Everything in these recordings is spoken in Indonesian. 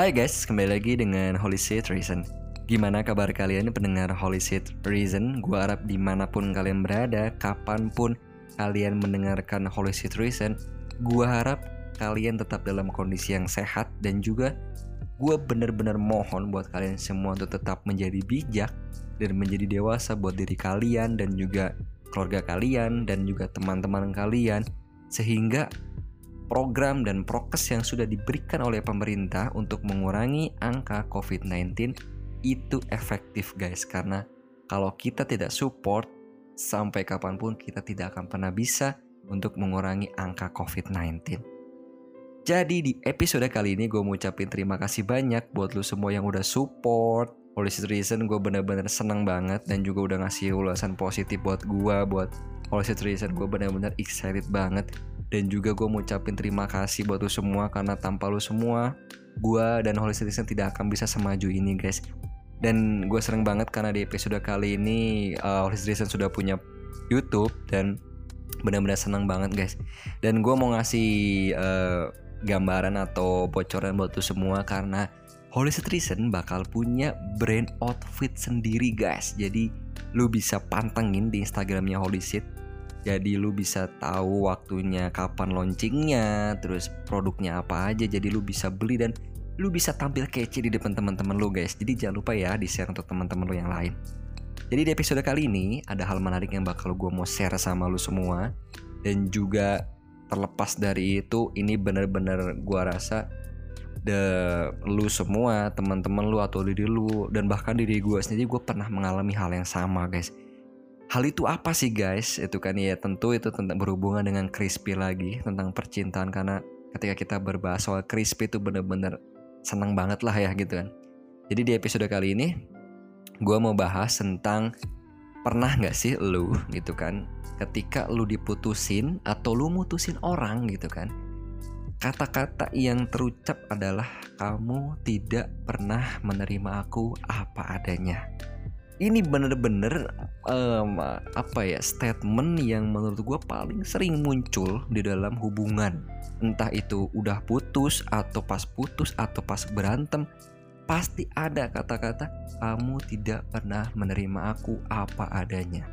Hai guys, kembali lagi dengan Holy Seed Reason Gimana kabar kalian pendengar Holy Seed Reason? Gue harap di mana pun kalian berada, kapan pun kalian mendengarkan Holy Seed Reason Gue harap kalian tetap dalam kondisi yang sehat dan juga gue bener-bener mohon buat kalian semua untuk tetap menjadi bijak dan menjadi dewasa buat diri kalian dan juga keluarga kalian dan juga teman-teman kalian sehingga program dan prokes yang sudah diberikan oleh pemerintah untuk mengurangi angka COVID-19 itu efektif guys karena kalau kita tidak support sampai kapan pun kita tidak akan pernah bisa untuk mengurangi angka COVID-19. Jadi di episode kali ini gue mau ucapin terima kasih banyak buat lu semua yang udah support. Policy Reason gue bener-bener seneng banget dan juga udah ngasih ulasan positif buat gue, buat Policy Reason gue bener-bener excited banget. Dan juga gue mau ucapin terima kasih buat lu semua karena tanpa lu semua gue dan Holy Citizen tidak akan bisa semaju ini guys. Dan gue seneng banget karena di episode kali ini uh, Holy Citizen sudah punya YouTube dan benar-benar seneng banget guys. Dan gue mau ngasih uh, gambaran atau bocoran buat lu semua karena Holy Citizen bakal punya brand outfit sendiri guys. Jadi lu bisa pantengin di Instagramnya Holy Citizen jadi lu bisa tahu waktunya kapan launchingnya terus produknya apa aja jadi lu bisa beli dan lu bisa tampil kece di depan teman-teman lu guys. Jadi jangan lupa ya di share untuk teman-teman lu yang lain. Jadi di episode kali ini ada hal menarik yang bakal gue mau share sama lu semua. Dan juga terlepas dari itu ini bener-bener gue rasa the lu semua teman-teman lu atau diri lu dan bahkan diri gue sendiri gue pernah mengalami hal yang sama guys Hal itu apa sih guys? Itu kan ya tentu itu tentang berhubungan dengan crispy lagi tentang percintaan karena ketika kita berbahas soal crispy itu bener-bener senang banget lah ya gitu kan. Jadi di episode kali ini gue mau bahas tentang pernah nggak sih lu gitu kan ketika lu diputusin atau lu mutusin orang gitu kan kata-kata yang terucap adalah kamu tidak pernah menerima aku apa adanya ini bener-bener um, apa ya statement yang menurut gue paling sering muncul di dalam hubungan. Entah itu udah putus atau pas putus atau pas berantem pasti ada kata-kata kamu tidak pernah menerima aku apa adanya.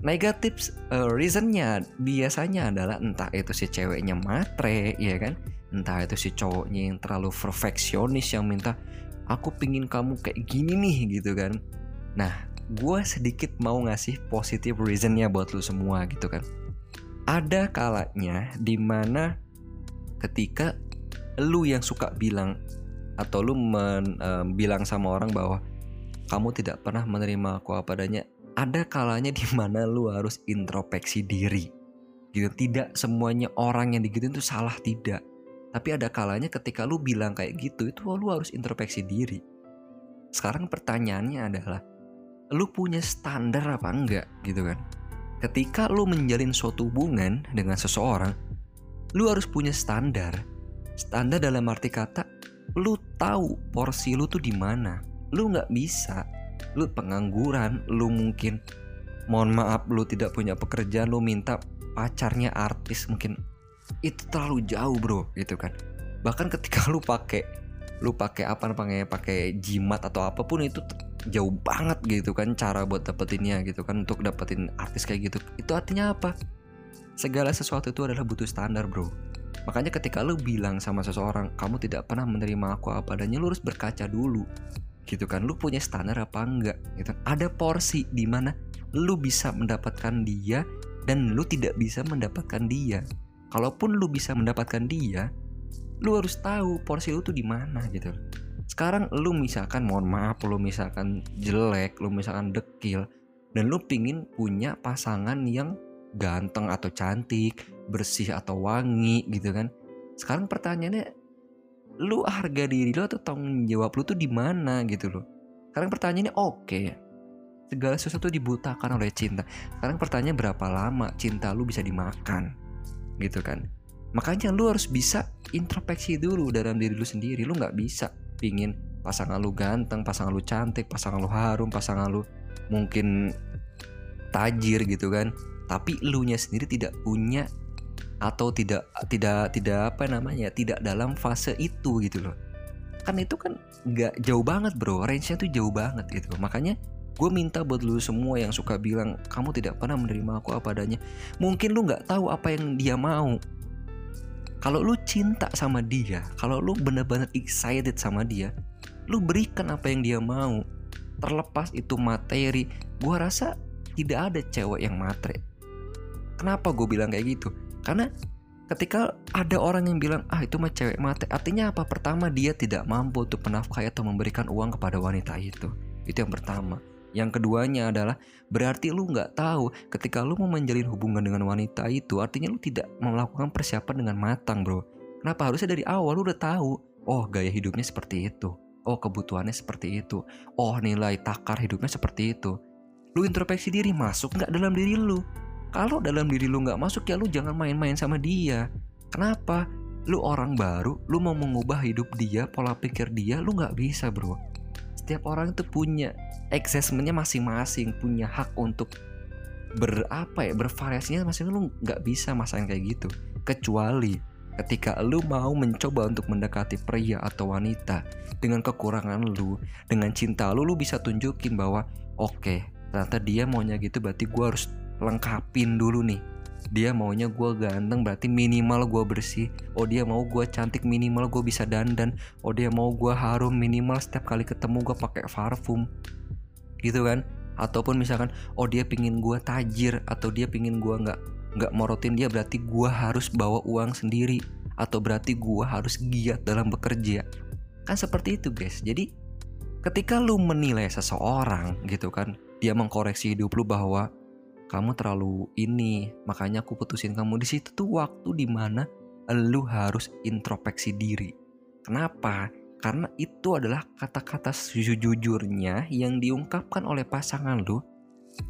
Negatif uh, reasonnya biasanya adalah entah itu si ceweknya matre ya kan? Entah itu si cowoknya yang terlalu perfeksionis yang minta aku pingin kamu kayak gini nih gitu kan Nah, gue sedikit mau ngasih positive reasonnya buat lu semua gitu kan. Ada kalanya di mana ketika lu yang suka bilang atau lu men, um, bilang sama orang bahwa kamu tidak pernah menerima aku apa adanya, ada kalanya di mana lu harus introspeksi diri. Gitu, tidak semuanya orang yang digituin itu salah tidak. Tapi ada kalanya ketika lu bilang kayak gitu itu lu harus introspeksi diri. Sekarang pertanyaannya adalah lu punya standar apa enggak gitu kan? Ketika lu menjalin suatu hubungan dengan seseorang lu harus punya standar. Standar dalam arti kata lu tahu porsi lu tuh di mana. Lu nggak bisa lu pengangguran lu mungkin mohon maaf lu tidak punya pekerjaan lu minta pacarnya artis mungkin. Itu terlalu jauh bro gitu kan? Bahkan ketika lu pakai lu pakai apa namanya pakai jimat atau apa pun itu jauh banget gitu kan cara buat dapetinnya gitu kan untuk dapetin artis kayak gitu. Itu artinya apa? Segala sesuatu itu adalah butuh standar bro. Makanya ketika lu bilang sama seseorang kamu tidak pernah menerima aku apa adanya lu harus berkaca dulu. Gitu kan? Lu punya standar apa enggak? Gitu. Ada porsi di mana lu bisa mendapatkan dia dan lu tidak bisa mendapatkan dia. Kalaupun lu bisa mendapatkan dia lu harus tahu porsi lu tuh di mana gitu sekarang lu misalkan mohon maaf lu misalkan jelek lu misalkan dekil dan lu pingin punya pasangan yang ganteng atau cantik bersih atau wangi gitu kan. Sekarang pertanyaannya lu harga diri lu atau tanggung jawab lu tuh di mana gitu loh. Sekarang pertanyaannya oke okay. segala sesuatu dibutakan oleh cinta. Sekarang pertanyaan berapa lama cinta lu bisa dimakan? Gitu kan. Makanya lu harus bisa introspeksi dulu dalam diri lu sendiri lu nggak bisa pingin pasangan lu ganteng, pasangan lu cantik, pasangan lu harum, pasangan lu mungkin tajir gitu kan. Tapi lu nya sendiri tidak punya atau tidak tidak tidak apa namanya tidak dalam fase itu gitu loh. Kan itu kan nggak jauh banget bro. Range-nya tuh jauh banget gitu. Makanya gue minta buat lu semua yang suka bilang kamu tidak pernah menerima aku apa adanya. Mungkin lu nggak tahu apa yang dia mau kalau lu cinta sama dia kalau lu bener-bener excited sama dia lu berikan apa yang dia mau. Terlepas itu materi gue rasa tidak ada cewek yang matre. Kenapa gue bilang kayak gitu? Karena ketika ada orang yang bilang ah itu mah cewek mate artinya apa? Pertama dia tidak mampu untuk menafkahi atau memberikan uang kepada wanita itu. Itu yang pertama yang keduanya adalah berarti lu nggak tahu ketika lu mau menjalin hubungan dengan wanita itu artinya lu tidak melakukan persiapan dengan matang bro kenapa harusnya dari awal lu udah tahu oh gaya hidupnya seperti itu oh kebutuhannya seperti itu oh nilai takar hidupnya seperti itu lu introspeksi diri masuk nggak dalam diri lu kalau dalam diri lu nggak masuk ya lu jangan main-main sama dia. Kenapa? Lu orang baru, lu mau mengubah hidup dia, pola pikir dia, lu nggak bisa bro. Setiap orang itu punya assessmentnya masing-masing, punya hak untuk berapa ya bervariasinya masing lu nggak bisa masain kayak gitu. Kecuali ketika lu mau mencoba untuk mendekati pria atau wanita dengan kekurangan lu, dengan cinta lu, lu bisa tunjukin bahwa oke, okay, ternyata dia maunya gitu berarti gue harus lengkapin dulu nih dia maunya gue ganteng berarti minimal gue bersih. Oh dia mau gue cantik minimal gue bisa dandan. Oh dia mau gue harum minimal setiap kali ketemu gue pakai parfum. Gitu kan? Ataupun misalkan oh dia pingin gue tajir atau dia pingin gue nggak nggak morotin dia berarti gue harus bawa uang sendiri. Atau berarti gue harus giat dalam bekerja. Kan seperti itu guys. Jadi ketika lu menilai seseorang gitu kan dia mengkoreksi hidup lu bahwa kamu terlalu ini makanya aku putusin kamu. Di situ tuh waktu di mana lu harus introspeksi diri. Kenapa? Karena itu adalah kata-kata sejujurnya yang diungkapkan oleh pasangan lu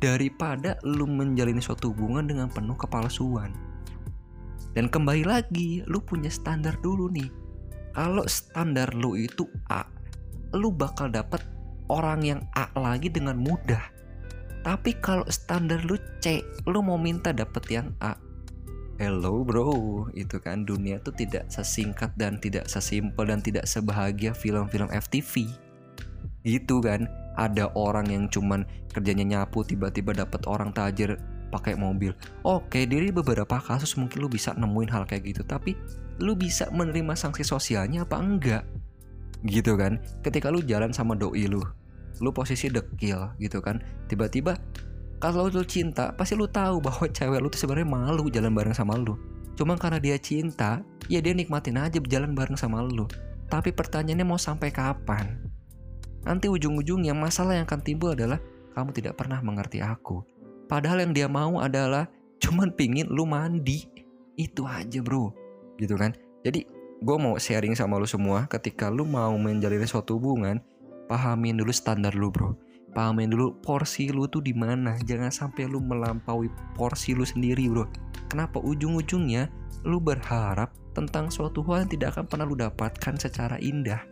daripada lu menjalin suatu hubungan dengan penuh kepalsuan. Dan kembali lagi lu punya standar dulu nih. Kalau standar lu itu A lu bakal dapat orang yang A lagi dengan mudah tapi kalau standar lu C, lu mau minta dapet yang A. Hello bro, itu kan dunia tuh tidak sesingkat dan tidak sesimpel dan tidak sebahagia film-film FTV. Gitu kan, ada orang yang cuman kerjanya nyapu tiba-tiba dapat orang tajir pakai mobil. Oke, dari beberapa kasus mungkin lu bisa nemuin hal kayak gitu, tapi lu bisa menerima sanksi sosialnya apa enggak? Gitu kan? Ketika lu jalan sama doi lu, lu posisi dekil gitu kan tiba-tiba kalau lu cinta pasti lu tahu bahwa cewek lu tuh sebenarnya malu jalan bareng sama lu. Cuma karena dia cinta ya dia nikmatin aja berjalan bareng sama lu. Tapi pertanyaannya mau sampai kapan? Nanti ujung-ujungnya masalah yang akan timbul adalah kamu tidak pernah mengerti aku. Padahal yang dia mau adalah cuman pingin lu mandi. Itu aja bro. Gitu kan? Jadi gue mau sharing sama lu semua ketika lu mau menjalin suatu hubungan pahamin dulu standar lu bro. Pahamin dulu porsi lu tuh di mana. Jangan sampai lu melampaui porsi lu sendiri bro. Kenapa? Ujung-ujungnya lu berharap tentang suatu hal yang tidak akan pernah lu dapatkan secara indah.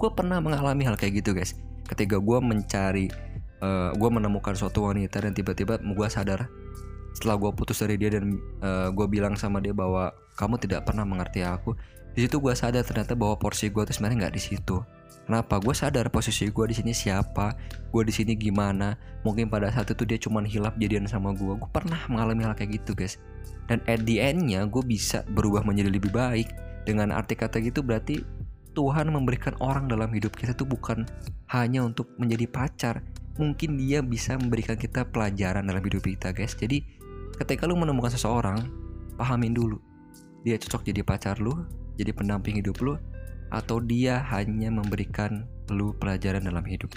Gue pernah mengalami hal kayak gitu guys. Ketika gue mencari uh, eh, gue menemukan suatu wanita dan tiba-tiba gue sadar setelah gue putus dari dia dan uh, eh, gue bilang sama dia bahwa kamu tidak pernah mengerti aku di situ gue sadar ternyata bahwa porsi gue tuh sebenarnya nggak di situ Kenapa? Gue sadar posisi gue di sini siapa, gue di sini gimana. Mungkin pada saat itu dia cuma hilap jadian sama gue. Gue pernah mengalami hal kayak gitu, guys. Dan at the endnya gue bisa berubah menjadi lebih baik. Dengan arti kata gitu berarti Tuhan memberikan orang dalam hidup kita tuh bukan hanya untuk menjadi pacar. Mungkin dia bisa memberikan kita pelajaran dalam hidup kita, guys. Jadi ketika lu menemukan seseorang, pahamin dulu. Dia cocok jadi pacar lu, jadi pendamping hidup lu, atau dia hanya memberikan lu pelajaran dalam hidup.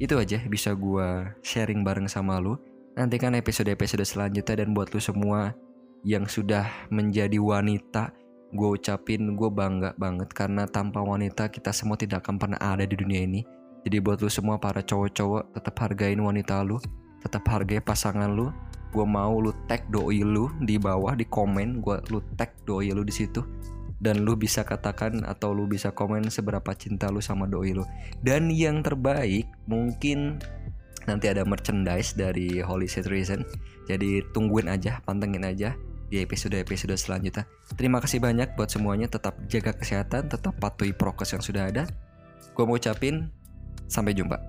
Itu aja bisa gue sharing bareng sama lu. Nantikan episode-episode selanjutnya dan buat lu semua yang sudah menjadi wanita, gue ucapin gue bangga banget karena tanpa wanita kita semua tidak akan pernah ada di dunia ini. Jadi buat lu semua para cowok-cowok tetap hargain wanita lu, tetap hargai pasangan lu. Gue mau lu tag doi lu di bawah di komen, gue lu tag doi lu di situ dan lu bisa katakan atau lu bisa komen seberapa cinta lu sama doi lu. Dan yang terbaik mungkin nanti ada merchandise dari Holy Citizen. Jadi tungguin aja, pantengin aja. di episode-episode selanjutnya. Terima kasih banyak buat semuanya. Tetap jaga kesehatan, tetap patuhi prokes yang sudah ada. Gue mau ucapin sampai jumpa.